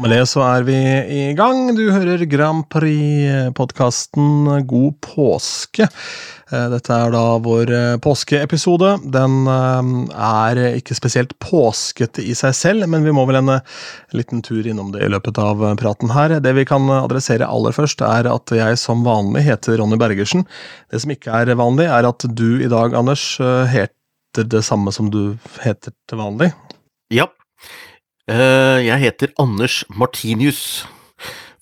Med det så er vi i gang. Du hører Grand Prix-podkasten God påske. Eh, dette er da vår eh, påskeepisode. Den eh, er ikke spesielt påskete i seg selv, men vi må vel en liten tur innom det i løpet av praten her. Det vi kan adressere aller først, er at jeg som vanlig heter Ronny Bergersen. Det som ikke er vanlig, er at du i dag, Anders, heter det samme som du heter til vanlig. Ja. Eh, jeg heter Anders Martinius,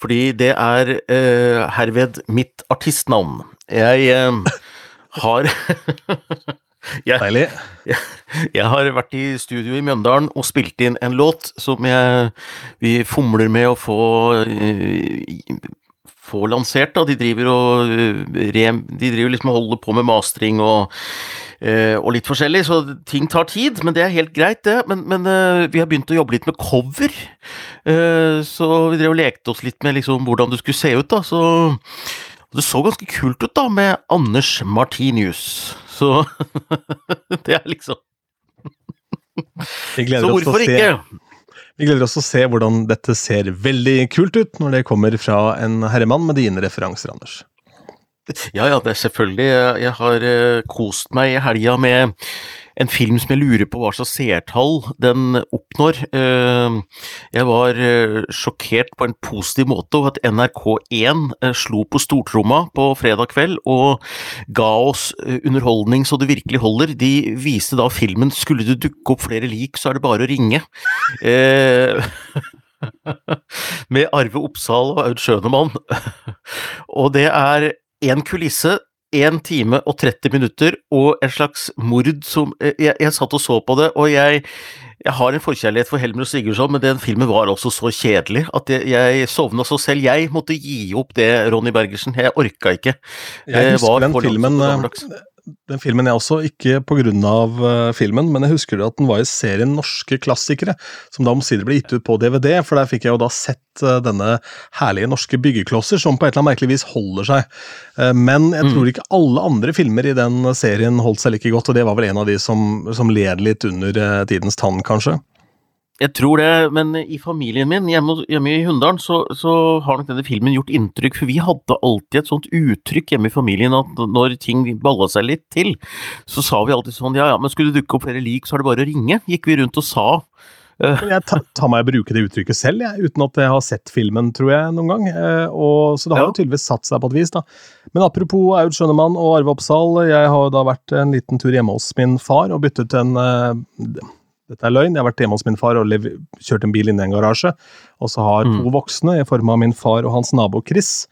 fordi det er uh, herved mitt artistnavn. Jeg uh, har jeg, Jeg, jeg, har vært i studio i Mjøndalen og spilt inn en låt som jeg, vi fomler med å få få lansert. da, De driver og de driver liksom og holder på med mastring og Eh, og litt forskjellig, så ting tar tid, men det er helt greit, det. Men, men eh, vi har begynt å jobbe litt med cover, eh, så vi drev og lekte oss litt med liksom hvordan det skulle se ut, da. Så det så ganske kult ut, da, med Anders Martinius. Så det er liksom Så hvorfor ikke? Vi gleder oss til å se hvordan dette ser veldig kult ut når det kommer fra en herremann med dine referanser, Anders. Ja, ja, det er selvfølgelig. Jeg har uh, kost meg i helga med en film som jeg lurer på hva slags seertall den oppnår. Uh, jeg var uh, sjokkert på en positiv måte over at NRK1 slo på stortromma på fredag kveld og ga oss underholdning så det virkelig holder. De viste da filmen 'Skulle det dukke opp flere lik, så er det bare å ringe'. med Arve Oppsal og Aud Schønemann. og det er en kulisse, én time og 30 minutter, og en slags mord som eh, Jeg, jeg satt og så på det, og jeg, jeg har en forkjærlighet for Helmer og Sigurdsson, men den filmen var også så kjedelig at jeg, jeg sovna. Så selv jeg måtte gi opp det, Ronny Bergersen. Jeg orka ikke. Jeg husker den filmen den filmen jeg også, ikke pga. Uh, eh, filmen, men jeg husker at den var i serien Norske klassikere, som da omsider ble gitt ut på DVD, for der fikk jeg jo da sett uh, denne herlige norske byggeklosser, som på et eller annet merkelig vis holder seg. Uh, men jeg mm. tror ikke alle andre filmer i den serien holdt seg like godt, og det var vel en av de som, som led litt under tidens tann, kanskje. Jeg tror det, men i familien min hjemme, hjemme i Hunndalen så, så, har nok denne filmen gjort inntrykk, for vi hadde alltid et sånt uttrykk hjemme i familien at når ting balla seg litt til, så sa vi alltid sånn ja ja, men skulle det dukke opp flere lik, så er det bare å ringe, gikk vi rundt og sa. Jeg tar, tar meg å bruke det uttrykket selv, jeg, uten at jeg har sett filmen, tror jeg, noen gang. Eh, og, så det har jo tydeligvis satt seg på et vis, da. Men apropos Aud Skjønnemann og Arve Oppsal, jeg har da vært en liten tur hjemme hos min far og byttet en eh, dette er løgn. Jeg har vært hjemme hos min far og kjørt en bil inn i en garasje. Og så har mm. to voksne, i form av min far og hans nabo Chris,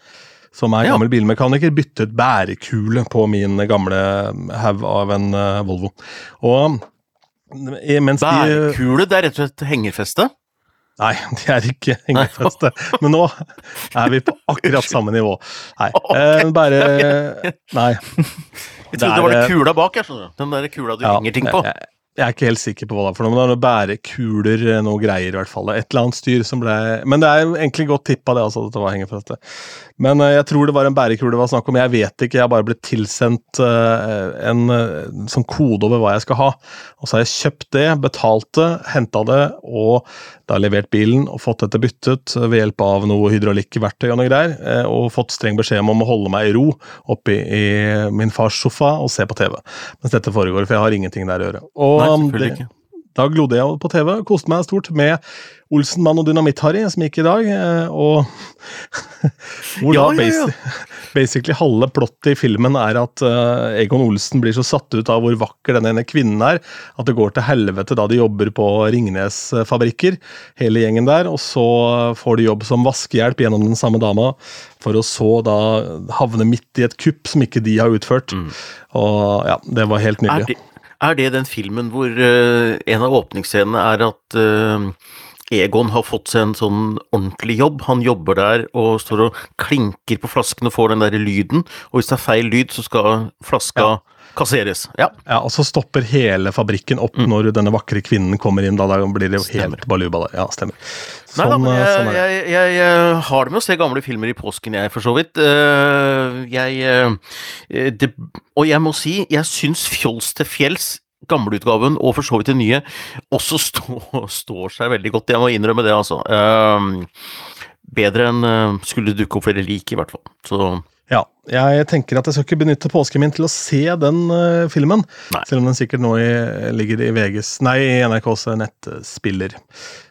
som er ja. gammel bilmekaniker, byttet bærekule på min gamle haug av en uh, Volvo. Og mens Bærekule? De, det er rett og slett hengerfeste? Nei, det er ikke hengerfeste. Men nå er vi på akkurat samme nivå. Nei, okay. eh, bare Nei. Jeg trodde det var det kula bak, jeg. Den der kula du ja, henger ting på. Jeg, jeg er ikke helt sikker på hva det er for noe, men det er noen bærekuler, eh, noe greier i hvert fall. Et eller annet styr som ble Men det er egentlig godt tippa, det, altså, at det var dette. Men uh, jeg tror det var en bærekule det var snakk om. Jeg vet ikke, jeg har bare blitt tilsendt uh, en uh, sånn kode over hva jeg skal ha. Og så har jeg kjøpt det, betalt det, henta det, og da levert bilen og fått dette byttet ved hjelp av noe hydraulikkverktøy og noe greier, og fått streng beskjed om å holde meg i ro oppe i min fars sofa og se på TV mens dette foregår, for jeg har ingenting der å gjøre. Og Nei, det. Da glodde jeg på TV, og koste meg stort med Olsenmann og Dynamitt-Harry, som gikk i dag. Eh, og hvor ja, da ja, ja. basically halve plottet i filmen er at uh, Egon Olsen blir så satt ut av hvor vakker denne ene kvinnen er, at det går til helvete da de jobber på Ringnes-fabrikker, hele gjengen der. Og så får de jobb som vaskehjelp gjennom den samme dama, for å så da havne midt i et kupp som ikke de har utført. Mm. Og ja, det var helt nydelig. Er det den filmen hvor uh, en av åpningsscenene er at uh, Egon har fått seg en sånn ordentlig jobb. Han jobber der og står og klinker på flasken og får den der lyden, og hvis det er feil lyd, så skal flaska ja. Kasseres. Ja. ja, og så stopper hele fabrikken opp mm. når denne vakre kvinnen kommer inn. Da, da blir det jo helt baluba der. Ja, stemmer. Sånn, Nei da, men jeg, sånn jeg, jeg, jeg, har det med å se gamle filmer i påsken, jeg, for så vidt. Eh, jeg det, Og jeg må si, jeg syns Fjols til fjells gamleutgaven og for så vidt den nye også stå, står seg veldig godt. Jeg må innrømme det, altså. Um, bedre enn uh, skulle dukke opp flere lik, i hvert fall. Så ja, jeg tenker at jeg skal ikke benytte påsken min til å se den uh, filmen. Nei. Selv om den sikkert nå i, ligger i VGs, nei, i NRKs nettspiller.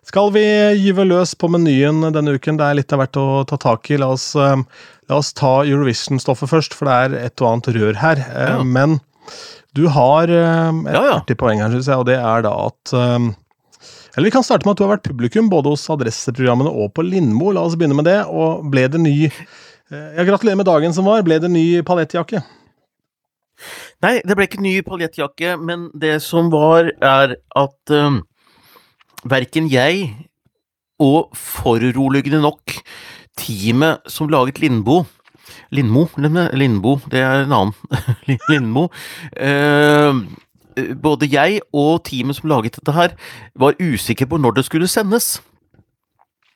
Skal vi gyve løs på menyen denne uken? Det er litt av hvert å ta tak i. La oss, uh, la oss ta Eurovision-stoffet først, for det er et og annet rør her. Ja. Men du har et ja, ja. poeng her, syns jeg, og det er da at eller vi kan starte med at du har vært publikum både hos adresseprogrammene og på Lindmo. La oss begynne med det. Og ble det ny eh, Ja, gratulerer med dagen som var. Ble det ny paljettjakke? Nei, det ble ikke ny paljettjakke, men det som var, er at um, verken jeg og foruroligende nok teamet som laget Lindbo Lindmo, Lindbo, det er en annen. Lindmo. Uh, både jeg og teamet som laget dette her, var usikre på når det skulle sendes.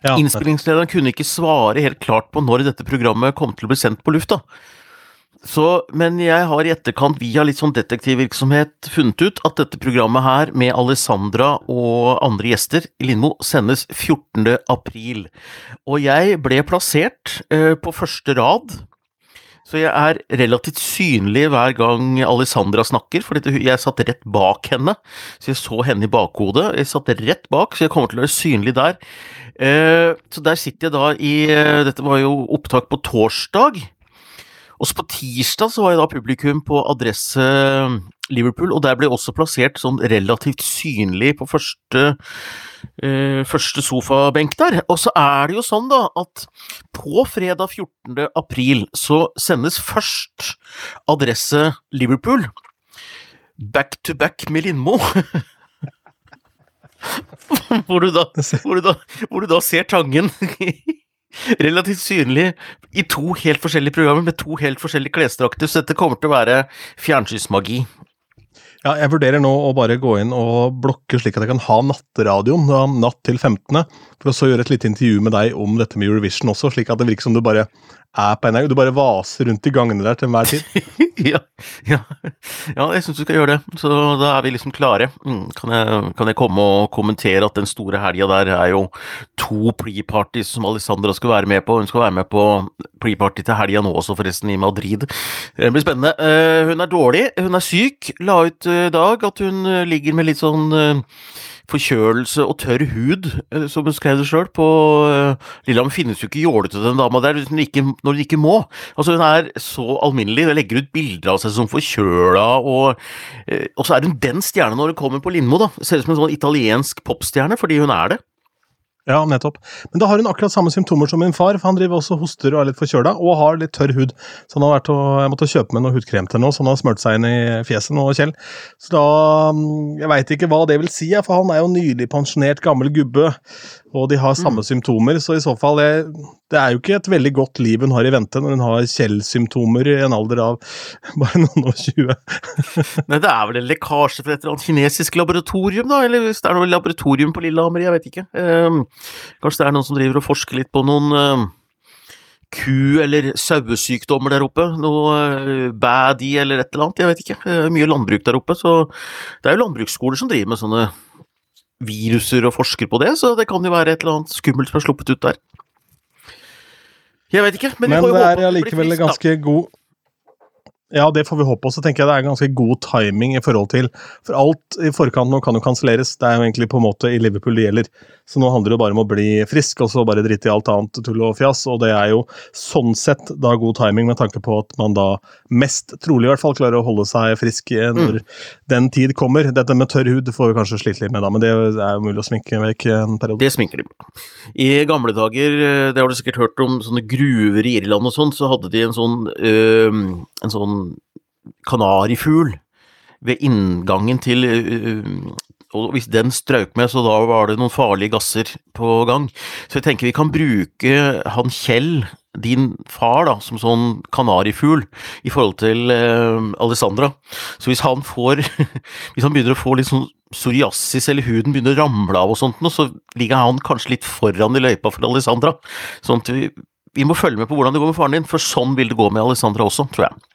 Ja. Innspillingslederen kunne ikke svare helt klart på når dette programmet kom til å bli sendt på lufta. Så, men jeg har i etterkant via litt sånn detektivvirksomhet funnet ut at dette programmet her med Alessandra og andre gjester i Lindmo sendes 14. april. Og jeg ble plassert eh, på første rad så jeg er relativt synlig hver gang Alessandra snakker, for jeg satt rett bak henne. Så jeg så henne i bakhodet. Jeg satt rett bak, så jeg kommer til å være synlig der. Eh, så der sitter jeg da i eh, Dette var jo opptak på torsdag. Og så på tirsdag så var jeg da publikum på adresse Liverpool, og der ble også plassert sånn relativt synlig på første eh, første sofabenk der. Og så er det jo sånn, da, at på fredag 14. april så sendes først adresse Liverpool. Back to back med Lindmo. hvor, du da, hvor, du da, hvor du da ser Tangen relativt synlig i to helt forskjellige programmer med to helt forskjellige klesdrakter, så dette kommer til å være fjernsynsmagi. Ja, jeg vurderer nå å bare gå inn og blokke slik at jeg kan ha natteradioen da, natt til 15., for å så gjøre et lite intervju med deg om dette med Eurovision også, slik at det virker som du bare er på NRK. Du bare vaser rundt i gangene der til enhver tid. ja, ja. ja, jeg syns du skal gjøre det. Så da er vi liksom klare. Mm, kan, jeg, kan, jeg, komme og kommentere at den store helga der er jo to pre-parties som Alessandra skal være med på. Hun skal være med på pre-party til helga nå også, forresten, i Madrid. Det blir spennende. Uh, hun er dårlig, hun er syk. La ut i uh, dag at hun uh, ligger med litt sånn forkjølelse og tørr hud, eh, som hun skrev det sjøl, på uh, Lillehammer finnes jo ikke jålete, den dama der, når hun, ikke, når hun ikke må. Altså, hun er så alminnelig, hun legger ut bilder av seg som forkjøla, og, uh, og så er hun den stjernen når hun kommer på Lindmo, da. Ser ut som en sånn italiensk popstjerne, fordi hun er det. Ja, nettopp. Men da har hun akkurat samme symptomer som min far, for han driver også hoster og er litt forkjøla, og har litt tørr hud. Så han har vært og, jeg måtte kjøpe med noe hudkrem til nå, så han har smurt seg inn i fjeset nå, Kjell. Så da mm, Jeg veit ikke hva det vil si, for han er jo nylig pensjonert gammel gubbe og de har samme mm. symptomer, så i så fall det, Det er jo ikke et veldig godt liv hun har i vente når hun har Kjell-symptomer i en alder av bare noen og tjue. Nei, det er vel en lekkasje fra et eller annet kinesisk laboratorium, da? Eller hvis det er noe laboratorium på Lillehammer, jeg vet ikke. Um, kanskje det er noen som driver og forsker litt på noen um, ku- eller sauesykdommer der oppe. Noe uh, eller et eller annet, jeg vet ikke. Uh, mye landbruk der oppe, så det er jo landbruksskoler som driver med sånne viruser og forsker på det, så det kan jo være et eller annet skummelt som er sluppet ut der. Jeg vet ikke, men, men det er allikevel ganske god ja, det får vi håpe. Og så tenker jeg det er ganske god timing i forhold til For alt i forkant nå kan jo kanselleres. Det er jo egentlig på en måte i Liverpool det gjelder. Så nå handler det bare om å bli frisk, og så bare drite i alt annet tull og fjas. Og det er jo sånn sett da god timing, med tanke på at man da mest trolig i hvert fall klarer å holde seg frisk når mm. den tid kommer. Dette med tørr hud får vi kanskje slite litt med, da, men det er jo mulig å sminke vekk en periode. Det sminker de. I gamle dager, eh, det har du sikkert hørt om, sånne gruver i Irland og sånn, så hadde de en sånn, øh, en sånn kanarifugl ved inngangen til og hvis den strøk med, så da var det noen farlige gasser på gang. Så jeg tenker vi kan bruke han Kjell, din far, da, som sånn kanarifugl i forhold til eh, Alessandra. Så hvis han får Hvis han begynner å få litt sånn psoriasis eller huden begynner å ramle av og sånt, så ligger han kanskje litt foran i løypa for Alessandra. Sånn at vi, vi må følge med på hvordan det går med faren din, for sånn vil det gå med Alessandra også, tror jeg.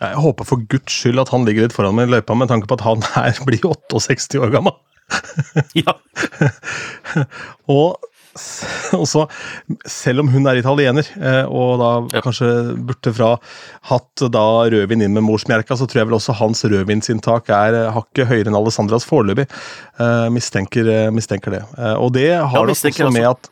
Jeg håper for guds skyld at han ligger litt foran meg i løypa, med tanke på at han her blir 68 år gammel. ja. og, så, selv om hun er italiener, eh, og da ja. kanskje burde fra hatt da rødvin inn med morsmelka, så tror jeg vel også hans rødvinsinntak er eh, hakket høyere enn Alessandras foreløpig. Uh, mistenker, mistenker, det. Og det har ja, nok også med at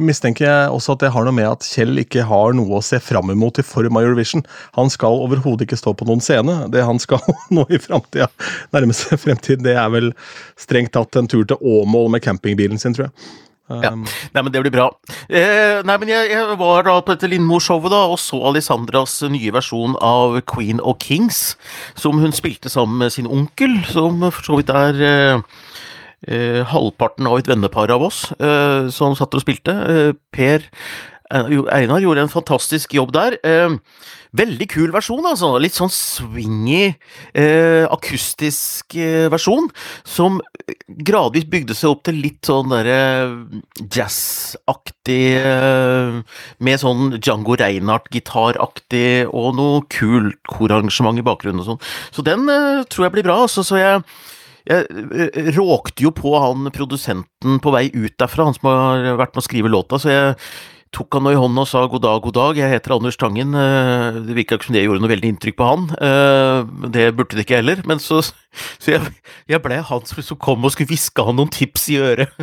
mistenker jeg også at det har noe med at Kjell ikke har noe å se fram imot i form av Eurovision. Han skal overhodet ikke stå på noen scene. Det han skal nå i framtida, nærmeste fremtid, det er vel strengt tatt en tur til Åmål med campingbilen sin, tror jeg. Ja. Um, nei, men det blir bra. Eh, nei, men jeg, jeg, var da på dette Lindmo-showet da, og så Alessandras nye versjon av Queen of Kings, som hun spilte sammen med sin onkel, som for så vidt er eh, eh, halvparten av et vennepar av oss eh, som satt og spilte. Eh, per Einar gjorde en fantastisk jobb der. Eh, veldig kul versjon, altså. Litt sånn swingy, eh, akustisk eh, versjon. Som gradvis bygde seg opp til litt sånn derre jazzaktig Med sånn Django Reinhardt-gitaraktig og noe kult korarrangement i bakgrunnen og sånn. Så den tror jeg blir bra, altså. Så jeg jeg eh, råkte jo på han produsenten på vei ut derfra, han som har vært med å skrive låta, så jeg tok han nå i hånden og sa god dag, god dag, jeg heter Anders Tangen. Eh, det virka ikke som det gjorde noe veldig inntrykk på han. Eh, det burde det ikke heller, men så, så jeg, jeg ble han som kom og skulle hviske han noen tips i øret.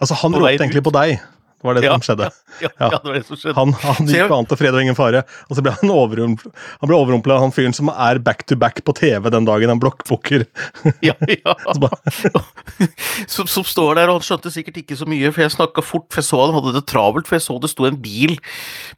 Altså, han råkte egentlig på deg? Det var det ja, som skjedde. Ja, ja, det var det som skjedde. Han, han gikk på annet og fred og ingen fare, og så ble han overrumpla av han fyren som er back to back på TV den dagen, han blokkbukker. Ja, ja. som, som, står der, og han skjønte sikkert ikke så mye, for jeg snakka fort, for jeg så han hadde det travelt, for jeg så det sto en bil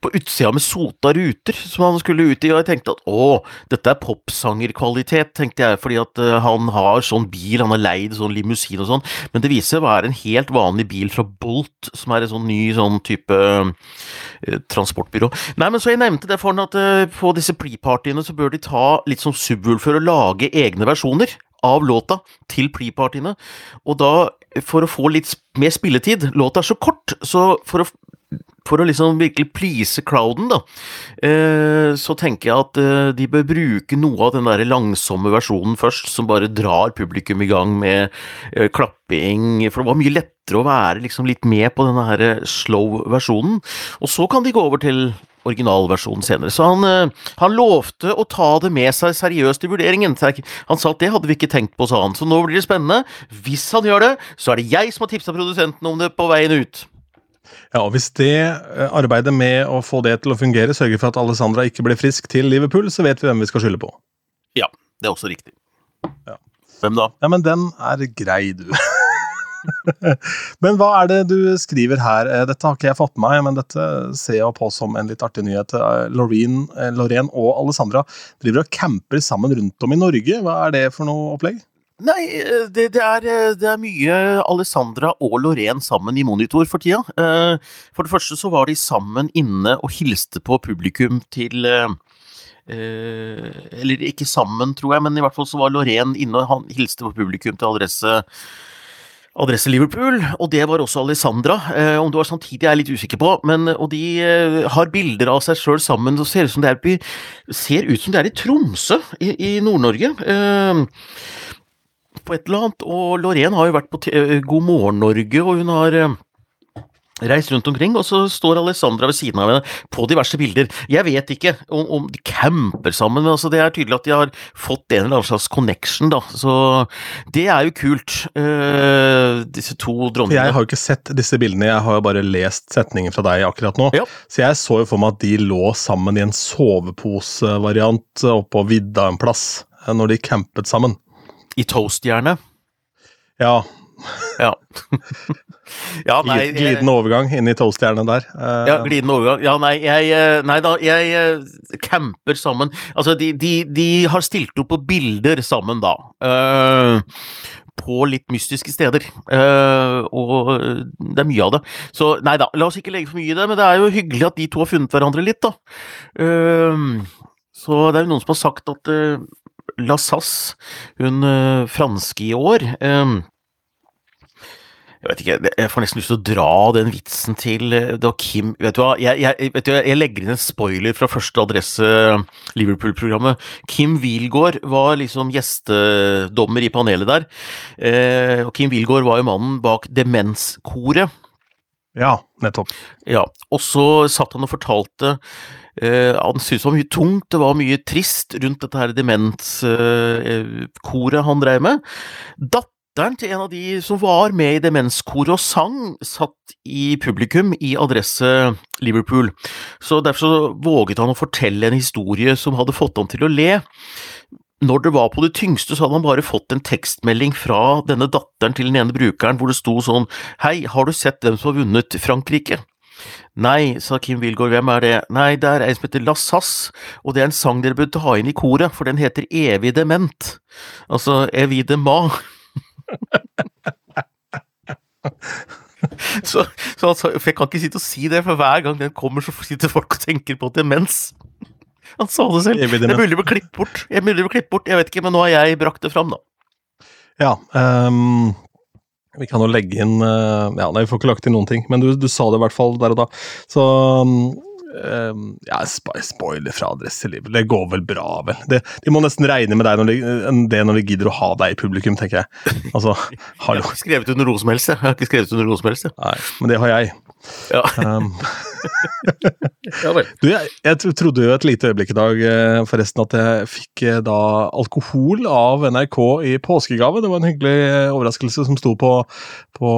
på utsida med sota ruter som han skulle ut i, og jeg tenkte at å, dette er popsangerkvalitet, tenkte jeg, fordi at uh, han har sånn bil, han har leid sånn limousin og sånn, men det viser seg å være en helt vanlig bil fra Bolt, som er en sånn ny ny sånn type eh, transportbyrå. Nei, men så jeg nevnte det for at eh, på disse pre-partyene så bør de ta litt som subwoolfer og lage egne versjoner av låta til pre-partyene. Og da, for å få litt mer spilletid Låta er så kort, så for å for å liksom virkelig please crowden, da, eh, så tenker jeg at eh, de bør bruke noe av den der langsomme versjonen først, som bare drar publikum i gang med eh, klapping, for det var mye lettere å være liksom litt med på denne her slow-versjonen, og så kan de gå over til originalversjonen senere. Så han, han, lovte å ta det med seg seriøst i vurderingen. Han sa at det hadde vi ikke tenkt på, sa han. Så nå blir det spennende. Hvis han gjør det, så er det jeg som har tipsa produsenten om det på veien ut. Ja, og Hvis det eh, arbeidet med å få det til å fungere sørger for at Alessandra ikke blir frisk til Liverpool, så vet vi hvem vi skal skylde på. Ja, det er også riktig. Ja. Hvem da? Ja, men den er grei, du. men hva er det du skriver her? Eh, dette har ikke jeg fått med meg, men dette ser jeg på som en litt artig nyhet. Eh, Loreen, Loreen og Alessandra driver og camper sammen rundt om i Norge. Hva er det for noe opplegg? Nei, eh, det, det, er, eh, det, er, mye Alessandra og Lorén sammen i monitor for tida. Eh, for det første så var de sammen inne og hilste på publikum til Eller ikke sammen, tror jeg, men i hvert fall så var Lorén inne og han hilste på publikum til adresse Adresse Liverpool, og det var også Alessandra. Eh, om det var samtidig er jeg litt usikker på, men, og de eh, har bilder av seg sjøl sammen og ser ut som det er, ut som det er i Tromsø i, i Nord-Norge. Eh, på et eller annet. Og Lorén har jo vært på eh, God morgen Norge, og hun har eh, reist rundt omkring, og så står Alessandra ved siden av henne på diverse bilder. Jeg vet ikke om, om de camper sammen, men altså det er tydelig at de har fått en eller annen slags connection, da. Så det er jo kult, uh, disse to dronningene. Jeg har jo ikke sett disse bildene, jeg har jo bare lest setningen fra deg akkurat nå. Ja. Så jeg så jo for meg at de lå sammen i en soveposevariant oppå vidda en plass, når de campet sammen. I toast, gjerne? Ja. Ja. ja nei, glidende overgang inn i toastjernet der. Uh, ja, glidende overgang. Ja, nei, jeg, eh, nei da, jeg uh, camper sammen. Altså, de, de, de, har stilt opp på bilder sammen, da. Uh, på litt mystiske steder. Uh, og det er mye av det. Så nei da, la oss ikke legge for mye i det, men det er jo hyggelig at de to har funnet hverandre litt, da. Uh, så det er jo noen som har sagt at La Sasse, hun uh, franske i år uh, Jeg vet ikke, jeg får nesten lyst til å dra den vitsen til eh, da Kim Vet du hva, jeg, jeg, vet du, jeg legger inn en spoiler fra første adresse Liverpool-programmet. Kim Wilgård var liksom gjestedommer i panelet der. Eh, og Kim Wilgård var jo mannen bak Demenskoret. Ja, nettopp. Ja, og så satt han og fortalte han syntes det var mye tungt, det var mye trist rundt dette her demenskoret uh, han drev med. Datteren til en av de som var med i demenskoret og sang, satt i publikum i adresse Liverpool, så derfor så våget han å fortelle en historie som hadde fått ham til å le. Når det var på det tyngste, så hadde han bare fått en tekstmelding fra denne datteren til den ene brukeren hvor det sto sånn Hei, har du sett dem som har vunnet Frankrike? Nei, sa Kim Wilgård, hvem er det? Nei, det er ei som heter La Sass, og det er en sang dere bør ta inn i koret, for den heter Evig dement. Altså Evig dema. så, så altså, for jeg kan ikke sitte og si det, for hver gang den kommer, så sitter folk og tenker på demens. Han sa det selv. Det er mulig å klippe bort. Jeg bort, jeg vet ikke, men nå har jeg brakt det fram, da. Ja, um, vi kan jo legge inn uh, Ja, nei, vi får ikke lagt inn noen ting, men du, du sa det i hvert fall der og da. Så um, ja, spoiler fra Adresselivet. Det går vel bra, vel. Det, de må nesten regne med deg når de, det når de gidder å ha deg i publikum, tenker jeg. Altså, hallo. Jeg har ikke skrevet under noe som helst, jeg. har ikke skrevet under noe som helst. Nei, men det har jeg. Ja. Um, ja du, jeg, jeg, trodde jo et lite øyeblikk i dag eh, forresten at jeg fikk eh, da alkohol av NRK i påskegave. Det var en hyggelig eh, overraskelse som sto på, på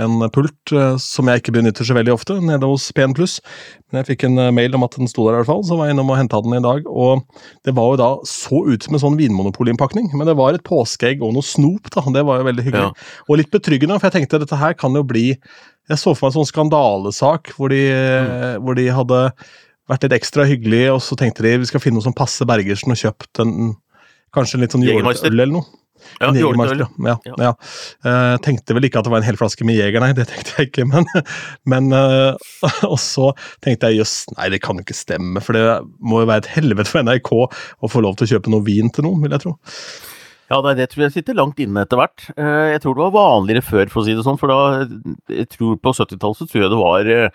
en pult som jeg ikke benytter så veldig ofte, nede hos PN+. Men jeg fikk en mail om at den sto der i hvert fall, så var jeg innom og henta den i dag. Og det var jo da så ut som en sånn vinmonopolinnpakning, men det var et påskeegg og noe snop, da. Det var jo veldig hyggelig. Ja. Og litt betryggende, for jeg tenkte dette her kan jo bli jeg så for meg en sånn skandalesak hvor de, mm. hvor de hadde vært litt ekstra hyggelige, og så tenkte de vi skal finne noe som passer Bergersen, og kjøpt en, kanskje en litt sånn jordøl eller noe. Ja, Jegermeister, ja. ja, ja. Uh, tenkte vel ikke at det var en hel flaske med Jeger, nei, det tenkte jeg ikke. Men, men uh, Og så tenkte jeg jøss, nei, det kan jo ikke stemme, for det må jo være et helvete for NRK å få lov til å kjøpe noe vin til noen, vil jeg tro. Ja, det tror jeg sitter langt inne etter hvert. Eh, jeg tror det var vanligere før, for å si det sånn. For da, jeg tror på 70-tallet så tror jeg det var jeg,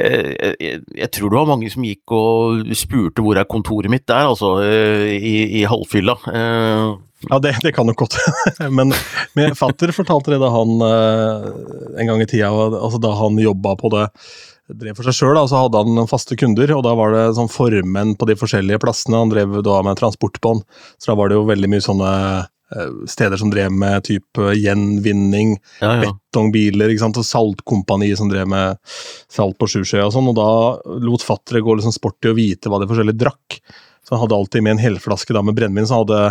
eh, jeg, jeg, tror det var mange som gikk og spurte hvor er kontoret mitt der, altså, eh, i, i halvfylla. Ja, det, det kan nok godt Men min fatter fortalte det da han en gang i tida, altså da han jobba på det drev for seg sjøl, så hadde han faste kunder, og da var det sånn formenn på de forskjellige plassene. Han drev da med transportbånd, så da var det jo veldig mye sånne eh, steder som drev med type gjenvinning, ja, ja. betongbiler ikke sant? og saltkompani som drev med salt på Sjusjøya og sånn. Og da lot fattere gå liksom sport i å vite hva de forskjellige drakk. Så han hadde alltid med en helflaske da med brennevin. så han hadde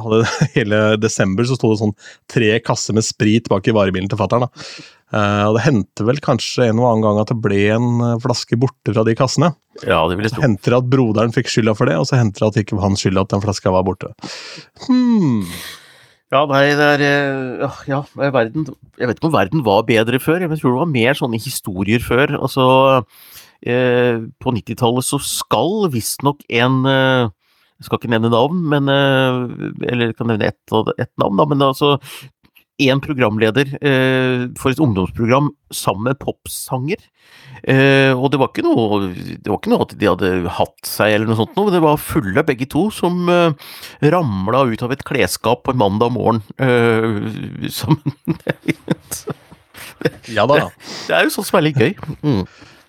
hadde hele desember så sto det sånn tre kasser med sprit bak i varebilen til fatter'n. Uh, og det hendte vel kanskje en og annen gang at det ble en eh, flaske borte fra de kassene. Ja, det ville stå. At broderen fikk skylda for det, og så henter det at ikke han skylda at den flaska var borte. Hmm. Ja, nei, det er eh, Ja, verden Jeg vet ikke om verden var bedre før, jeg tror det var mer sånne historier før. Altså, eh, på 90-tallet så skal visstnok en eh, jeg skal ikke nevne navn, men Eller jeg kan nevne ett et navn, da, men altså én programleder eh, for et ungdomsprogram sammen med popsanger. Eh, og det var, ikke noe, det var ikke noe at de hadde hatt seg eller noe sånt, men det var fulle begge to som eh, ramla ut av et klesskap på en mandag morgen eh, sammen. ja da. Det, det, er jo sånt som er litt gøy. Mm.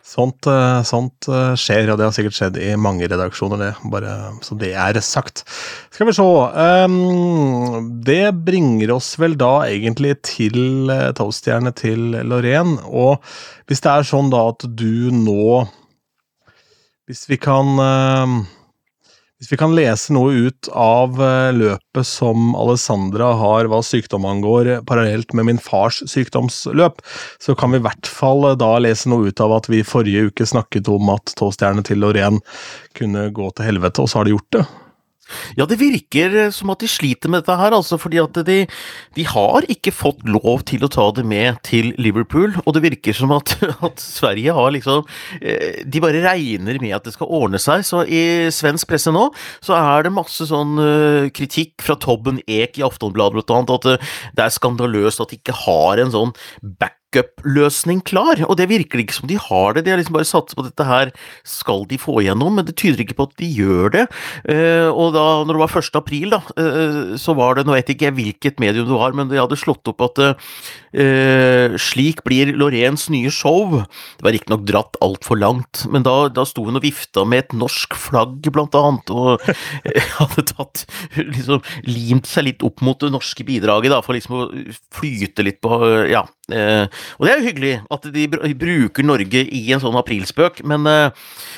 Sånt, eh, sånt, eh, skjer, og det har sikkert skjedd i mange redaksjoner, det. Bare så det er sagt. Skal vi se um, Det bringer oss vel da egentlig til toaststjerne til Lorén. Og hvis det er sånn da at du nå Hvis vi kan uh, hvis vi kan lese noe ut av eh, løpet som Alessandra har hva sykdom angår, parallelt med min fars sykdomsløp, så kan vi i hvert fall eh, da lese noe ut av at vi forrige uke snakket om at tåstjernet til Lorén kunne gå til helvete, og så har de gjort det. Ja, det virker eh, som at de sliter med dette her, altså, fordi at de, de, har ikke fått lov til å ta det med til Liverpool, og det virker som at, at, Sverige har liksom eh, De bare regner med at det skal ordne seg, så i svensk presse nå så er det masse sånn uh, kritikk fra Tobben Ek i Aftonbladet blant annet, at det er skandaløst at de ikke har en sånn back backup-løsning klar, og det virker ikke som de har det. De har liksom bare satset på at dette her skal de få igjennom, men det tyder ikke på at de gjør det. Uh, og da når det var 1. april, da, uh, så var det, nå vet jeg ikke hvilket medium det var, men de hadde slått opp at uh, slik blir Lorens nye show. Det var riktignok dratt altfor langt, men da, da sto hun og vifta med et norsk flagg, blant annet, og hadde tatt liksom limt seg litt opp mot det norske bidraget, da, for liksom å flyte litt på ja, Eh, og det er jo hyggelig at de bruker Norge i en sånn aprilspøk, men, eh,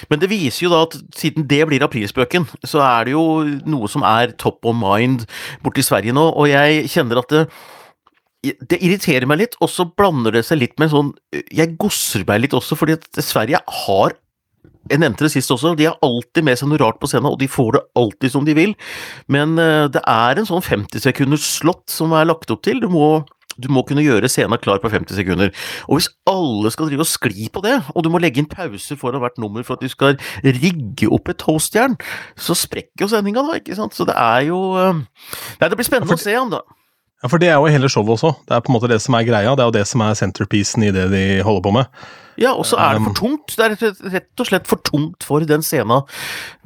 men, det viser jo da at siden det blir aprilspøken, så er det jo noe som er top of mind borti Sverige nå, og jeg kjenner at det det irriterer meg litt, og så blander det seg litt med sånn Jeg gosser meg litt også, fordi at Sverige har jeg nevnte det sist også, de har alltid med seg noe rart på scenen, og de får det alltid som de vil. Men eh, det er en sånn 50 sekunders slott som er lagt opp til. Du må du må kunne gjøre scenen klar på 50 sekunder. Og hvis alle skal drive og skli på det, og du må legge inn pauser foran hvert nummer for at du skal rigge opp et toastjern, så sprekker jo sendinga da, ikke sant. Så det er jo eh, Nei, det blir spennende å se han, da. Ja, for det er jo hele showet også. Det er på en måte det som er greia. Det er jo det som er centerpiecen i det de holder på med. Ja, og så er det for um, tungt. Det er rett og slett for tungt for den scenen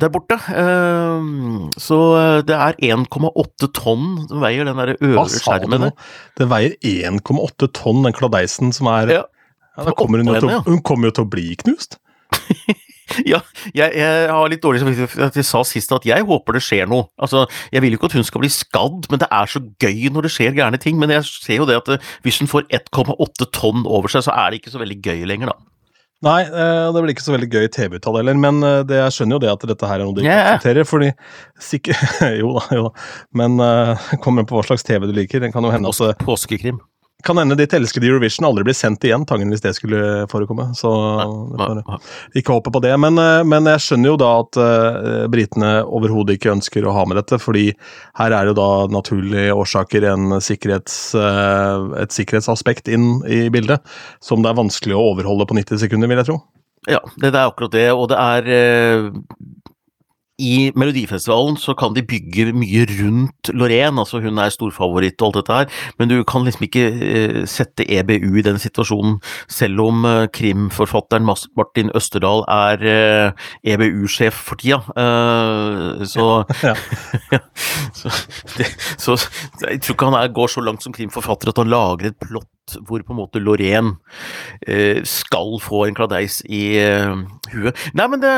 der borte. Um, så eh, det er 1,8 tonn som veier den der øvre skjermen. Det veier 1,8 tonn, den kladeisen som er ja. Ja, kommer hun, til, hun kommer jo til å bli knust. Ja, jeg, jeg, har litt dårlig samvittighet at jeg sa sist at jeg håper det skjer noe. Altså, Jeg vil jo ikke at hun skal bli skadd, men det er så gøy når det skjer gærne ting. Men jeg ser jo det at eh, hvis hun får 1,8 tonn over seg, så er det ikke så veldig gøy lenger, da. Nei, eh, det blir ikke så veldig gøy TV-uttale heller, men eh, det, jeg skjønner jo det at dette her er noe de ikke yeah. aksepterer, fordi sikkert Jo da, jo da, men uh, kommer på hva slags TV du liker. Det kan jo hende at Påskekrim kan hende ditt elskede Eurovision aldri blir sendt igjen, Tangen, hvis det skulle forekomme. Så ikke håpe på det. Men, eh, men, jeg skjønner jo da at uh, britene overhodet ikke ønsker å ha med dette, fordi her er jo da naturlige årsaker en sikkerhets, uh, et sikkerhetsaspekt inn i bildet, som det er vanskelig å overholde på 90 sekunder, vil jeg tro. Ja, det er akkurat det, og det er i Melodifestivalen så kan de bygge mye rundt Lorraine, altså hun er storfavoritt og alt dette her, men du kan liksom ikke uh, sette EBU i den situasjonen, selv om uh, krimforfatteren Martin Østerdal er uh, eh, EBU-sjef for tida. så, ja. så, det, så, jeg tror ikke han er, går så langt som krimforfatter at han lager et plott hvor på en måte Lorraine skal få en kladeis i huet. Nei, men det,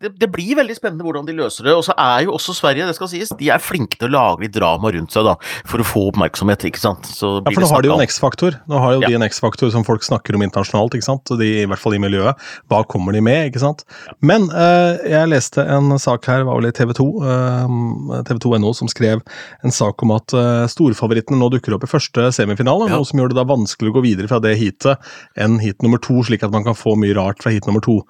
det, det blir veldig spennende hvordan de løser det. Og så er jo også Sverige, det skal sies, de er flinke til å lage litt drama rundt seg, da, for å få oppmerksomhet, ikke sant. Så ja, for nå har de jo en X-faktor. Nå har jo ja. de en X-faktor som folk snakker om internasjonalt, ikke sant. De, I hvert fall i miljøet. Hva kommer de med, ikke sant. Men uh, jeg leste en sak her, var vel i TV 2, uh, TV2.no, som skrev en sak om at uh, storfavorittene nå dukker opp i første semifinale, ja. noe som gjør det da vanskelig å gå videre fra det heatet enn heat nummer to, slik at man kan få mye rart fra heat nummer to.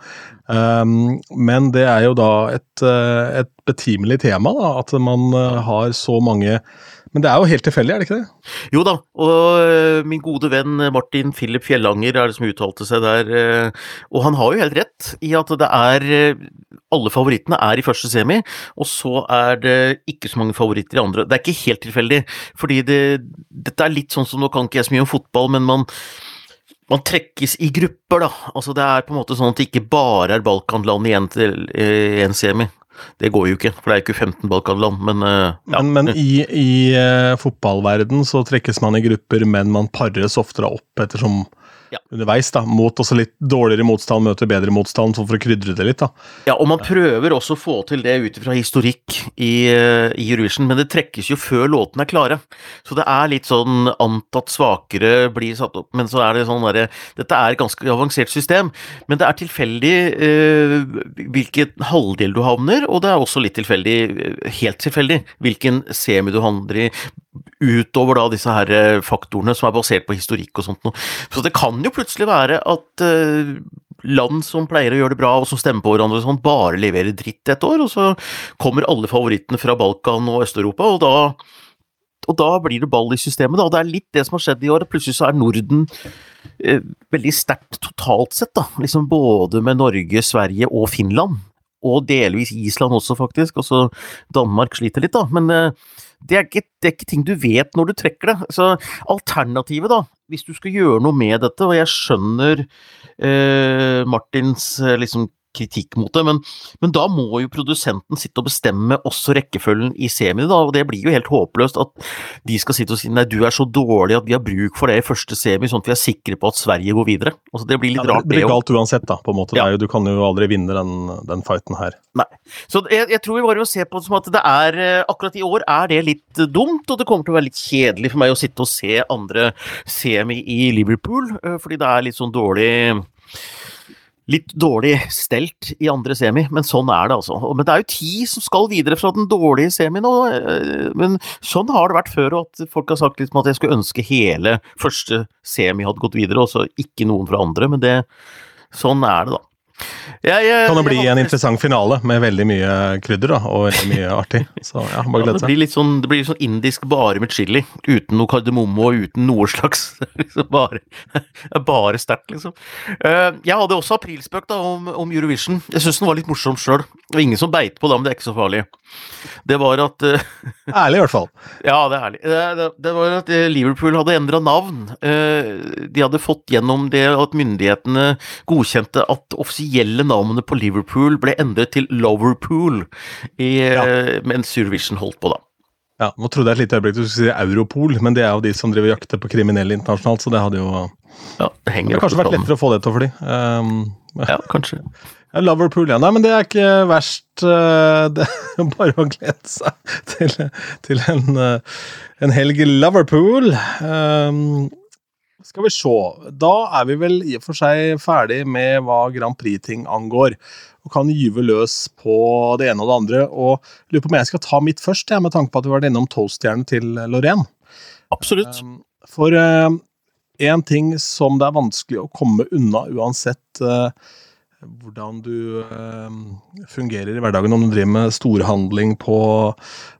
Um, men det er jo da et, eh, et betimelig tema, da, at man eh, har så mange men det er jo helt tilfeldig, er det ikke det? Jo da, og uh, min gode venn Martin Philip Fjellanger er det som uttalte seg der, uh, og han har jo helt rett i at det er uh, Alle favorittene er i første semi, og så er det ikke så mange favoritter i andre. Det er ikke helt tilfeldig, fordi det, dette er litt sånn som Nå kan ikke jeg så mye om fotball, men man man trekkes i grupper, da. Altså Det er på en måte sånn at det ikke bare er Balkanland igjen til én eh, semi. Det går jo ikke, for det er ikke 15 Balkanland, men uh, ja. Men, men i, i uh, fotballverden så trekkes man i grupper, men man pares oftere opp ettersom ja. underveis, da, mot også litt dårligere motstand møter bedre motstand, for å krydre det litt. da. Ja, og man prøver også å få til det ut ifra historikk i, uh, i Eurovision, men det trekkes jo før låtene er klare. Så det er litt sånn antatt svakere blir satt opp, men så er det sånn derre Dette er et ganske avansert system, men det er tilfeldig eh, hvilken halvdel du havner, og det er også litt tilfeldig, uh, helt tilfeldig, hvilken semi du havner i utover da disse her eh, faktorene som er basert på historikk og sånt noe. Så det kan jo plutselig være at uh, land som pleier å gjøre det bra, og som stemmer på hverandre og sånn, bare leverer dritt et år, og så kommer alle favorittene fra Balkan og Øst-Europa, og da og da blir det ball i systemet, da. Og det er litt det som har skjedd i år. Plutselig så er Norden eh, veldig sterkt totalt sett, da. Liksom både med Norge, Sverige og Finland. Og delvis Island også, faktisk. Også Danmark sliter litt, da. Men eh, det, er ikke, det, er ikke, ting du vet når du trekker det. Så alternativet, da, hvis du skal gjøre noe med dette, og jeg skjønner eh, Martins eh, liksom kritikk mot det, men, men, da må jo produsenten sitte og bestemme også rekkefølgen i semiene, da, og det blir jo helt håpløst at de skal sitte og si nei, du er så dårlig at vi har bruk for det i første semi, sånn at vi er sikre på at Sverige går videre. Altså, det blir litt ja, rart, det. blir galt uansett, da, på en måte. Ja. Jo, du kan jo aldri vinne den, den fighten her. Nei. Så jeg, jeg, tror vi bare må se på det som at det er Akkurat i år er det litt dumt, og det kommer til å være litt kjedelig for meg å sitte og se andre semi i Liverpool, fordi det er litt sånn dårlig litt dårlig stelt i andre semi, men sånn er det altså. Men det er jo ti som skal videre fra den dårlige semien, nå, men sånn har det vært før, og at folk har sagt litt at jeg skulle ønske hele første semi hadde gått videre, og så ikke noen fra andre, men det Sånn er det, da. Jeg, jeg, kan det bli en interessant finale med veldig mye krydder da, og veldig mye artig. Så ja, bare glede seg. det, blir litt sånn, det blir sånn indisk bare med chili, uten noe kardemomme og uten noe slags liksom Bare, bare sterkt, liksom. Eh, jeg hadde også aprilspøk da, om, om Eurovision. Jeg syns den var litt morsom sjøl. Det var ingen som beit på det, men det er ikke så farlig. Det var at uh, Ærlig, i hvert fall. Ja, det er ærlig. Det, det var at eh, Liverpool hadde endra navn. De hadde fått gjennom det at myndighetene godkjente at offisielle navnet på Liverpool ble endret til Loverpool i, ja. mens Eurovision holdt på, da. Ja, Nå trodde jeg et lite øyeblikk du skulle si Europol, men det er jo de som driver jakter på kriminelle internasjonalt, så det hadde jo ja, det det kanskje vært lettere å få det til å fly. Um, ja, kanskje. Loverpool, ja. Nei, men det er ikke verst. Uh, det er bare å glede seg til, til en, uh, en helg i Loverpool. Um, skal vi se. Da er vi vel i og for seg ferdig med hva Grand Prix-ting angår og kan gyve løs på det ene og det andre. Og lurer på om jeg skal ta mitt først, ja, med tanke på at du var innom toaststjernen til Lorraine. Absolutt. Um, for uh, en ting som det er vanskelig å komme unna uansett uh, hvordan du uh, fungerer i hverdagen, om du driver med storhandling på,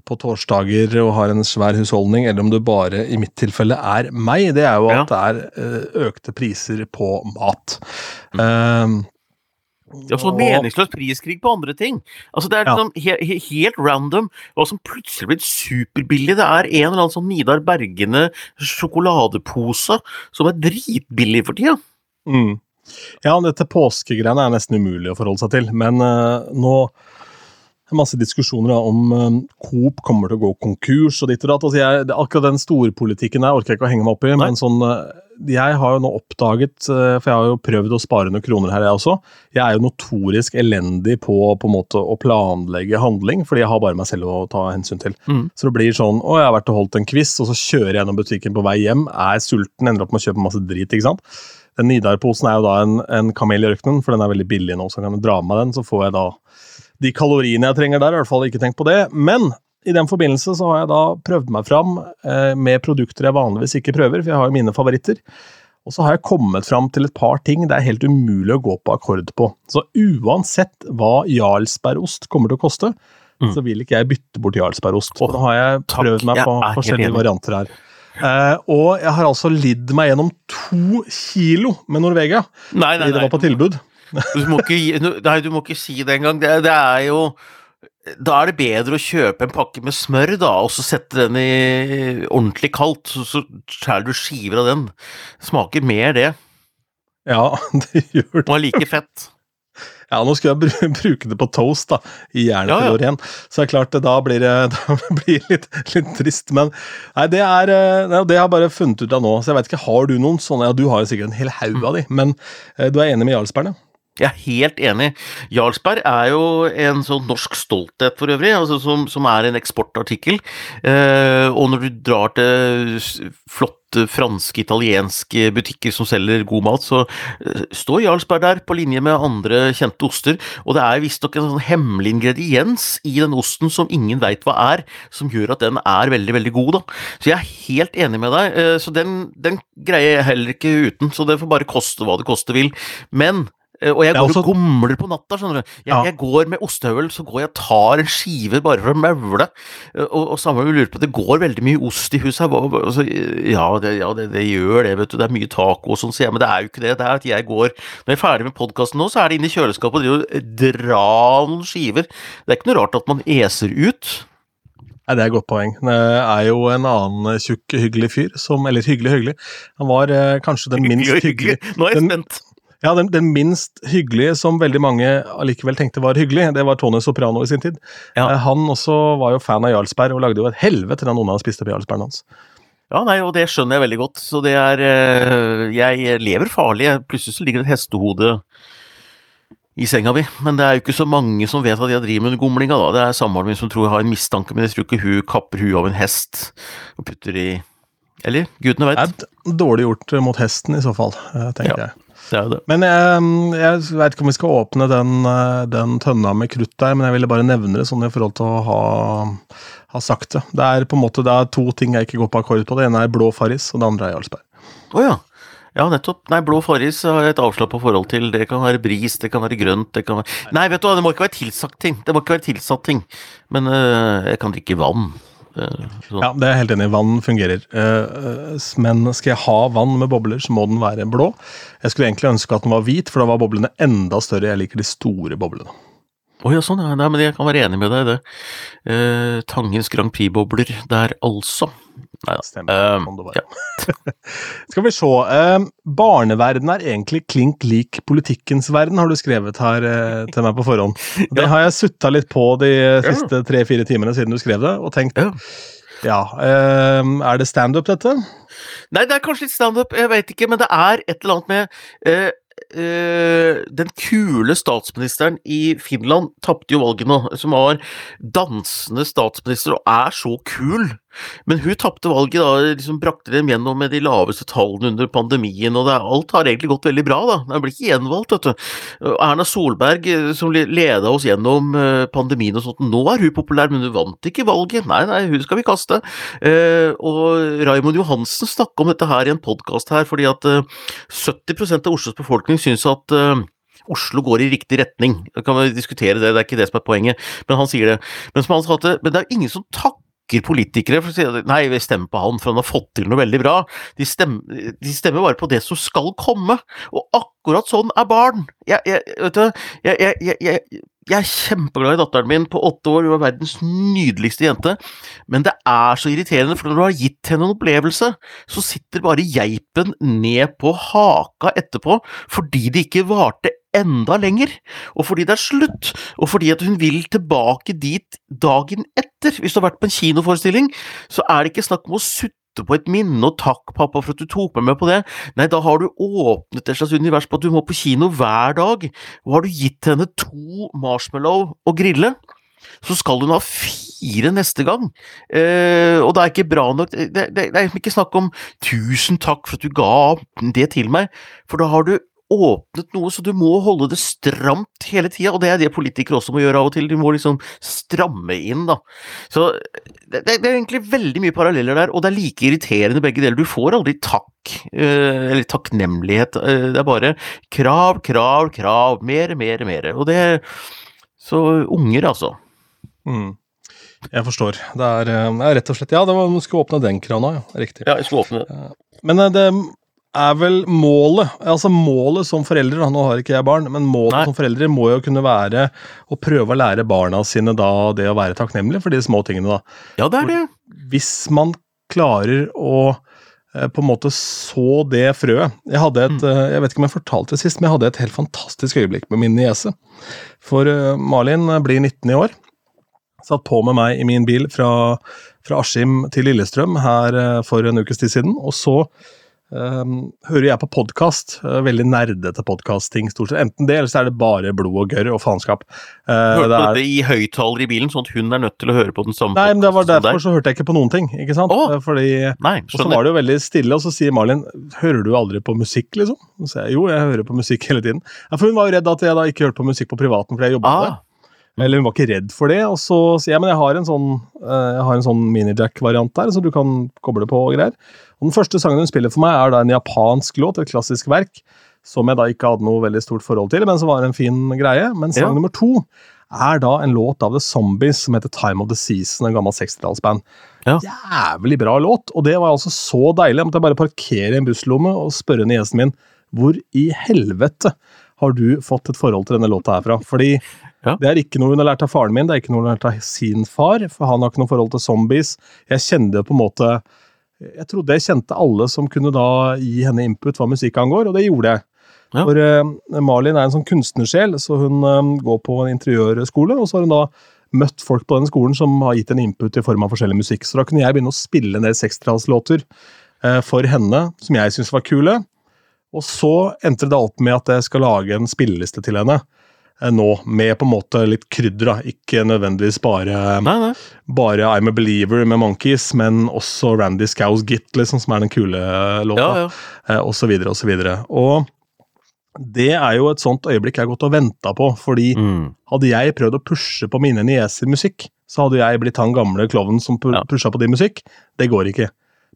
på, torsdager og har en svær husholdning, eller om du bare, i mitt tilfelle, er meg, det er jo at ja. det er økte priser på mat. Mm. Det er også meningsløs priskrig på andre ting. Altså Det er liksom ja. he he helt random hva som plutselig blir superbillig. Det er en eller annen sånn Nidar Bergene sjokoladepose som er dritbillig for tida. Mm. Ja, dette påskegreiene er nesten umulig å forholde seg til, men uh, nå det er masse diskusjoner da, om um, Coop kommer til å gå konkurs og ditt og datt. Altså, jeg, akkurat den storpolitikken der orker jeg ikke å henge meg opp i, Nei. men sånn uh, jeg har jo nå oppdaget, for jeg har jo prøvd å spare noen kroner her, jeg også. Jeg er jo notorisk elendig på, på en måte å planlegge handling, fordi jeg har bare meg selv å ta hensyn til. Mm. Så det blir sånn å, jeg har vært og holdt en quiz, og så kjører jeg gjennom butikken på vei hjem, er sulten, ender opp med å kjøpe masse drit, ikke sant. Den Nidar-posen er jo da en, en kamel i ørkenen, for den er veldig billig nå, så kan jeg dra med den, så får jeg da de kaloriene jeg trenger der. I hvert fall ikke tenkt på det. Men i den forbindelse så har jeg da prøvd meg fram eh, med produkter jeg vanligvis ikke prøver, for jeg har jo mine favoritter. Og så har jeg kommet fram til et par ting det er helt umulig å gå på akkord på. Så uansett hva Jarlsbergost kommer til å koste, mm. så vil ikke jeg bytte bort Jarlsbergost. Oh, da har jeg prøvd meg på forskjellige varianter her. Uh, og jeg har altså lidd meg gjennom to kilo med Norvegia nei, nei, fordi det var på tilbud. Du må ikke, nei, du må ikke si det engang. Det, det er jo da er det bedre å kjøpe en pakke med smør, da, og så sette den i ordentlig kaldt, så, så skjærer du skiver av den. Smaker mer det. Ja, det gjør det. Og er like fett. Ja, nå skulle jeg bruke det på toast, da, i jernet ja, ja. Så det er klart, da blir det blir litt, litt, trist. Men nei, det er eh, det har jeg bare funnet ut av nå. Så jeg vet ikke, har du noen sånne? Ja, du har jo sikkert en hel haug av de, men eh, du er enig med Jarlsberg? Jeg er helt enig. Jarlsberg er jo en sånn norsk stolthet for øvrig, altså som, som, er en eksportartikkel. Eh, og når du drar til flotte franske, italienske butikker som selger god mat, så eh, står Jarlsberg der på linje med andre kjente oster. Og det er visstnok en sånn hemmelig ingrediens i den osten som ingen veit hva er, som gjør at den er veldig, veldig god. da. Så jeg er helt enig med deg. Eh, så den, den greier jeg heller ikke uten, så det får bare koste hva det koste vil. Men Og jeg går også- og gomler på natta, skjønner du. Jeg, Ja. jeg går med ostehøvel, så går jeg og tar en skive bare for å maule. Eh, Og, og samme lurer på, det går veldig mye ost i huset her. Altså, ja, det, ja det, det gjør det, vet du. Det er mye taco og sånn, sier jeg. Men det er jo ikke det. Det er at jeg går Når jeg er ferdig med podkasten nå, så er det inne i kjøleskapet og og drar noen skiver. Det er ikke noe rart at man eser ut. Nei, Det er et godt poeng. Det er jo en annen tjukk, hyggelig fyr som Eller hyggelig, hyggelig. Han var eh, kanskje den minst hyggelige hyggelig. Nå er jeg spent. Ja, den, den minst hyggelige som veldig mange allikevel tenkte var hyggelig, det var Tony Soprano i sin tid. Ja. Eh, Han også var jo fan av Jarlsberg og lagde jo et helvete da noen av dem spiste på Jarlsbergen hans. Ja, nei, og det skjønner jeg veldig godt. Så det er eh, Jeg lever farlig. Plutselig så ligger det et hestehode i senga mi. Men det er jo ikke så mange som vet at jeg driver med gomlinga, da. Det er samboeren min som tror jeg har en mistanke, men jeg tror ikke hun kapper huet av en hest og putter i Eller? Gudene veit. dårlig gjort mot hesten i så fall, eh, tenker Ja. jeg. Det er det. Men jeg, jeg vet ikke om vi skal åpne den, eh, den tønna med krutt der, men jeg ville bare nevne det sånn i forhold til å ha, ha sagt det. Det er på en måte det er to ting jeg ikke går på akkord på. Det ene er blå Farris, og det andre er Jarlsberg. Oh, ja. Ja, nettopp. Nei, blå Farris har jeg et avslappa forhold til. Det kan være bris, det kan være grønt, det kan være Nei, vet du hva, det må ikke være tilsatt ting. Det må ikke være tilsatt ting. Men øh, jeg kan drikke vann. Sånn. Ja, det er jeg helt enig i. Vann fungerer. Eh, eh, men skal jeg ha vann med bobler, så må den være blå. Jeg skulle egentlig ønske at den var hvit, for da var boblene enda større. Jeg liker de store boblene. Å ja, sånn, ja. Nei, men jeg kan være enig med deg i det. Eh, Tangens Grand Prix-bobler der, altså. Nei da. Stemmer. Det var. Skal vi se. Eh, barneverden er egentlig klink lik politikkens verden, har du skrevet her uh, til meg på forhånd. Det Ja. har jeg sutta litt på de siste tre-fire timene siden du skrev det, og tenkt Ja. ja, eh, er det standup, dette? Nei, det er kanskje litt standup, jeg vet ikke, men det er et eller annet med eh, Den kule statsministeren i Finland tapte jo valget nå, som var dansende statsminister og er så kul. Men hun tapte valget, da, liksom brakte dem gjennom med de laveste tallene under pandemien, og er, alt har egentlig gått veldig bra, da. Hun blir ikke gjenvalgt, vet du. Erna Solberg, eh, som le- leda oss gjennom eh, pandemien og sånt, nå er hun populær, men hun vant ikke valget. Nei, nei, hun skal vi kaste. Eh, og Raymond Johansen snakka om dette her i en podkast her, fordi at eh, 70 av Oslos befolkning syns at Oslo går i riktig retning. Da kan vi diskutere det, det er ikke det som er poenget, men han sier det. Men som han sa men det er ingen som takker politikere for å si nei, vi stemmer på han for han har fått til noe veldig bra. De stemmer, de stemmer bare på det som skal komme, og akkurat sånn er barn. Jeg, jeg, vet du, jeg, jeg, jeg, er kjempeglad i datteren min på åtte år, hun er verdens nydeligste jente, men det er så irriterende, for når du har gitt henne en opplevelse, så sitter bare geipen ned på haka etterpå, fordi det ikke varte enda lenger, og fordi det er slutt, og fordi at hun vil tilbake dit dagen etter. Hvis du har vært på en kinoforestilling, så er det ikke snakk om å sutte på et minne og takk, pappa, for at du tok meg med på det. Nei, da har du åpnet et slags univers på at du må på kino hver dag, og har du gitt henne to marshmallow å grille, så skal hun ha fire neste gang. Eh, og det er ikke bra nok Det, det, det er ikke snakk om 'tusen takk for at du ga det til meg', for da har du åpnet noe, så du må holde det stramt hele tida, og det er det politikere også må gjøre av og til. De må liksom stramme inn, da. Så det, det er egentlig veldig mye paralleller der, og det er like irriterende begge deler. Du får aldri takk, eh, eller takknemlighet. eh, Det er bare krav, krav, krav. Mer, mer, mer. Og det Så unger, altså. Mm. Jeg forstår. Det er, eh, det er rett og slett Ja, det var, man skulle åpne den krana, ja. Riktig. Ja, jeg skulle åpne. Men det er vel målet Altså målet som foreldre, nå har ikke jeg barn, men målet Nei. som foreldre må jo kunne være å prøve å lære barna sine da det å være takknemlig for de små tingene, da. Ja, det er det. Hvis man klarer å eh, på en måte så det frøet Jeg hadde et, eh, jeg vet ikke om jeg fortalte det sist, men jeg hadde et helt fantastisk øyeblikk med min niese. For eh, Malin blir 19 i år. Satt på med meg i min bil fra, fra Askim til Lillestrøm her for en ukes tid siden. Og så eh, hører jeg på podkast. veldig nerdete podkastting stort sett. Enten det, eller så er det bare blod og gørr og faenskap. Uh, Hørte det du det i høyttaler i bilen, sånn at hun er nødt til å høre på den samme Nei, men det var derfor så hørte jeg ikke på noen ting. ikke sant? Eh, Fordi Nei, og så var det jo veldig stille, og så sier Malin hører du aldri på musikk, liksom? Så sier jeg jo, jeg hører på musikk hele tiden. Ja, For hun var jo redd at jeg da ikke hørte på musikk på privaten fordi jeg jobba med det. Eller hun var ikke redd for det. Og så sier jeg men jeg har en sånn, jeg har en sånn minijack-variant der, så du kan koble på og greier. Og Den første sangen hun spiller for meg, er da en japansk låt, et klassisk verk, som jeg da ikke hadde noe veldig stort forhold til, men som var en fin greie. Men sang Ja. nummer to er da en låt av The Zombies som heter Time of the Season, en gammel 60-tallsband. Ja. Jævlig bra låt, og det var altså så deilig. Jeg måtte bare parkere i en busslomme og spørre niesen min hvor i helvete har du fått et forhold til denne låta herfra? Fordi Ja. det er ikke noe hun har lært av faren min, det er ikke noe hun har lært av sin far, for han har ikke noe forhold til zombies. Jeg kjente på en måte Jeg trodde jeg kjente alle som kunne da gi henne input hva musikk angår, og det gjorde jeg. Ja. For uh, Malin er en sånn kunstnersjel, så hun eh, går på en interiørskole, og så har hun da møtt folk på den skolen som har gitt en input i form av forskjellig musikk. Så da kunne jeg begynne å spille en del sekstitallslåter uh, for henne, som jeg syntes var kule. Og så endte det da opp med at jeg skal lage en spilleliste til henne. Eh, Nå, med på en måte litt krydder, da. Ikke nødvendigvis bare Nei, nei. bare I'm a Believer med Monkeys, men også Randy Scows Git, liksom, som er den kule låta, Ja, ja. eh, og så videre og så videre. Og det er jo et sånt øyeblikk jeg har gått og venta på, fordi Mm. hadde jeg prøvd å pushe på mine nieser musikk, så hadde jeg blitt han gamle klovnen som pusha på de musikk. Det går ikke.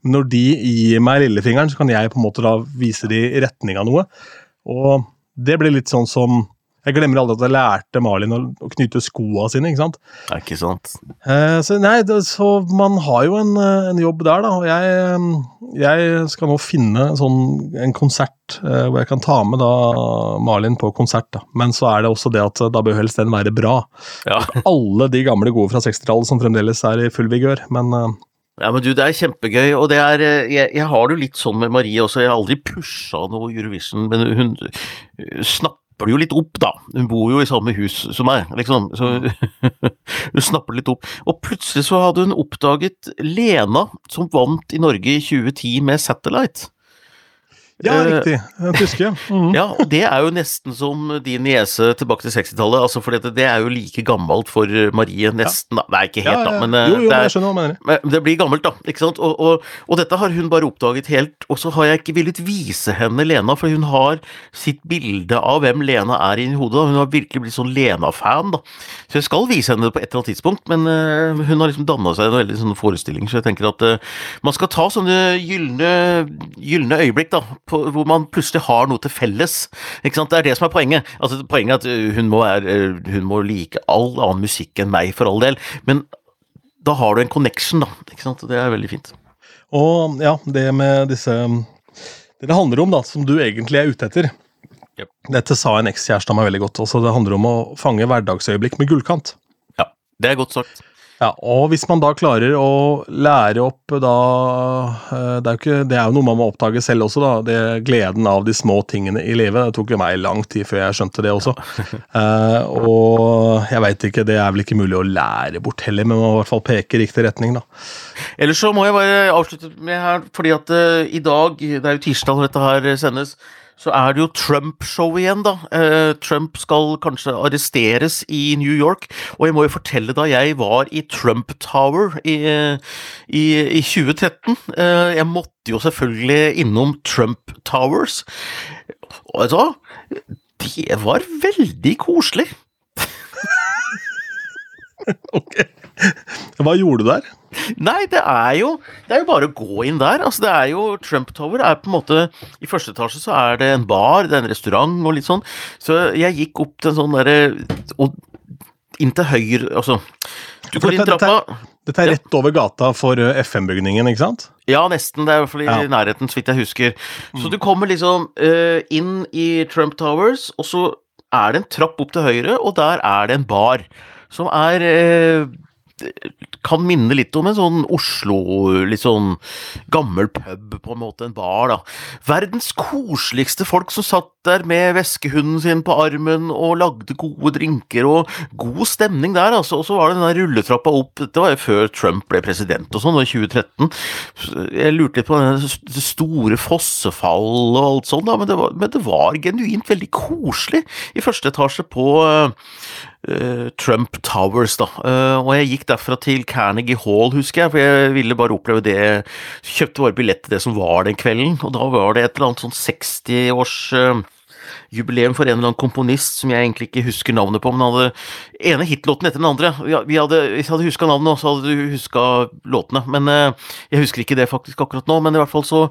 Når de gir meg lillefingeren, så kan jeg på en måte da vise de retning av noe. Og det blir litt sånn som Jeg glemmer aldri at jeg lærte Malin å, å knyte skoa sine, ikke sant. Det er ikke sant. Eh, så nei, det, så man har jo en, eh, en jobb der, da. Og jeg, eh, jeg skal nå finne sånn, en konsert eh, hvor jeg kan ta med da Malin på konsert. da. Men så er det også det at eh, da bør helst den være bra. Ja. Alle de gamle gode fra 60-tallet som fremdeles er i full vigør. Men eh, Ja, men du, det er kjempegøy, og det er Jeg, jeg har det jo litt sånn med Marie også, jeg har aldri pusha noe Eurovision, men hun eh, snapper det jo litt opp, da. Hun bor jo i samme hus som meg, liksom. Så hun snapper litt opp. Og plutselig så hadde hun oppdaget Lena, som vant i Norge i 2010 med Satellite. Ja, Eh, riktig. Den tyske. ja. Mhm. Ja, og det er jo nesten som din niese tilbake til 60-tallet, altså for det, det er jo like gammelt for Marie, nesten, da. Det er ikke helt, da, men eh, jo, jo, det er, skjønner men det blir gammelt, da. ikke sant? Og, og, og dette har hun bare oppdaget helt, og så har jeg ikke villet vise henne Lena, for hun har sitt bilde av hvem Lena er inni hodet. da. Hun har virkelig blitt sånn Lena-fan, da. Så jeg skal vise henne det på et eller annet tidspunkt, men uh, hun har liksom danna seg en veldig sånn forestilling, så jeg tenker at uh, man skal ta sånne gylne øyeblikk, da, på, hvor man plutselig har noe til felles. Ikke sant? Det er det som er poenget. Altså, poenget er at eh, hun må, er, eh, hun må like all annen musikk enn meg, for all del, men da har du en connection, da. Ikke sant? Det er veldig fint. Og ja, det med disse Det det handler om, da, som du egentlig er ute etter Yep. Dette sa en ekskjæreste av meg veldig godt. også Det handler om å fange hverdagsøyeblikk med gullkant. Ja, det er godt sagt. Ja, og hvis man da klarer å lære opp da eh, Det er jo, ikke, det er jo noe man må oppdage selv også, da. Det Gleden av de små tingene i livet. Det tok jo meg lang tid før jeg skjønte det også. uh, og jeg veit ikke, det er vel ikke mulig å lære bort heller, men man må i hvert fall peke i riktig retning, da. Ellers så må jeg bare avslutte med her, fordi at uh, i dag, det er jo tirsdag når dette her sendes, så er det jo Trump-show igjen, da. Eh, Trump skal kanskje arresteres i New York, og jeg må jo fortelle da jeg var i Trump Tower i, i, i 2013. Eh, jeg måtte jo selvfølgelig innom Trump Towers, og vet du? Det var veldig koselig. Ok. Hva gjorde du der? Nei, det er jo Det er jo bare å gå inn der. Altså, det er jo Trump Tower er på en måte I første etasje så er det en bar, det er en restaurant og litt sånn. Så jeg gikk opp til en sånn derre Og inn til høyre Altså Du går inn trappa Dette er rett over gata for eh, FM-bygningen, ikke sant? Ja, nesten. Det er i hvert fall i Ja. Mm. nærheten, så vidt jeg husker. Så du kommer liksom uh, inn i Trump Towers, og så er det en trapp opp til høyre, og der er det en bar som er eh, kan minne litt om en sånn Oslo, litt sånn gammel pub, på en måte, en bar, da. Verdens koseligste folk som satt der med veskehunden sin på armen og lagde gode drinker, og god stemning der, altså. Og så var det den der rulletrappa opp, dette var jo før Trump ble president og sånn, i 2013. Jeg lurte litt på det store fossefall og alt sånt, da, men det var, men det var genuint veldig koselig i første etasje på eh, Trump Towers, da. Eh, og jeg gikk derfra til Carnegie Hall, husker jeg, for jeg ville bare oppleve det. Kjøpte bare billett til det som var den kvelden, og da var det et eller annet sånn 60-års jubileum for en eller annen komponist som jeg egentlig ikke husker navnet på, men han hadde ene hitlåten etter den andre. Vi hadde, hvis jeg hadde huska navnet, så hadde du huska låtene. Men uh, jeg husker ikke det faktisk akkurat nå, men i hvert fall så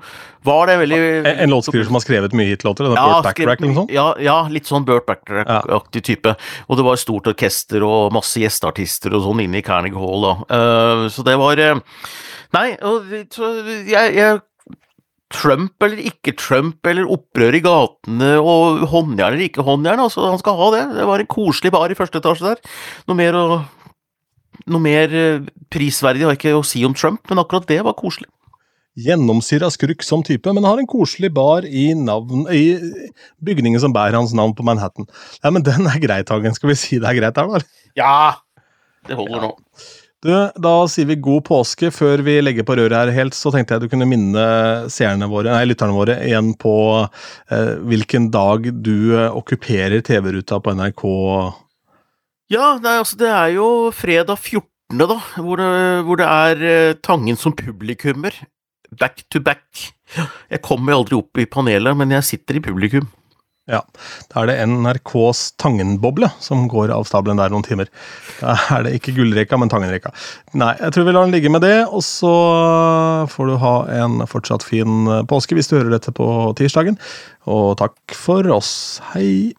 var det veldig En, en låtskriver som har skrevet mye hitlåter? Ja, Burt Backrack eller noe sånt? Ja, ja, litt sånn Burt Backrack-aktig type. Og det var stort orkester og masse gjesteartister og sånn inne i Carnegie Hall, da. Uh, så det var uh, Nei, jeg, jeg Trump eller ikke Trump, eller opprør i gatene og håndjern eller ikke håndjern. Altså, han skal ha det. Det var en koselig bar i første etasje der. Noe mer, å, noe mer eh, prisverdig har jeg ikke å si om Trump, men akkurat det var koselig. Gjennomsyra skrukk som type, men har en koselig bar i, navn, i bygningen som bærer hans navn på Manhattan. Ja, men den er greit, Hagen. Skal vi si det er greit her, da? Ja! Det holder ja. Du, Da sier vi god påske. Før vi legger på røret her helt, så tenkte jeg du kunne minne våre, nei, lytterne våre igjen på eh, hvilken dag du eh, okkuperer TV-ruta på NRK. Ja, nei, altså det er jo fredag 14., da, hvor det, hvor det er eh, Tangen som publikummer. Back to back. Jeg kommer aldri opp i panelet, men jeg sitter i publikum. Ja. Da er det NRKs Tangenboble som går av stabelen der noen timer. Da er det ikke gullreka, men Tangenreka. Nei, jeg tror vi lar den ligge med det, og så får du ha en fortsatt fin påske hvis du hører dette på tirsdagen. Og takk for oss. Hei!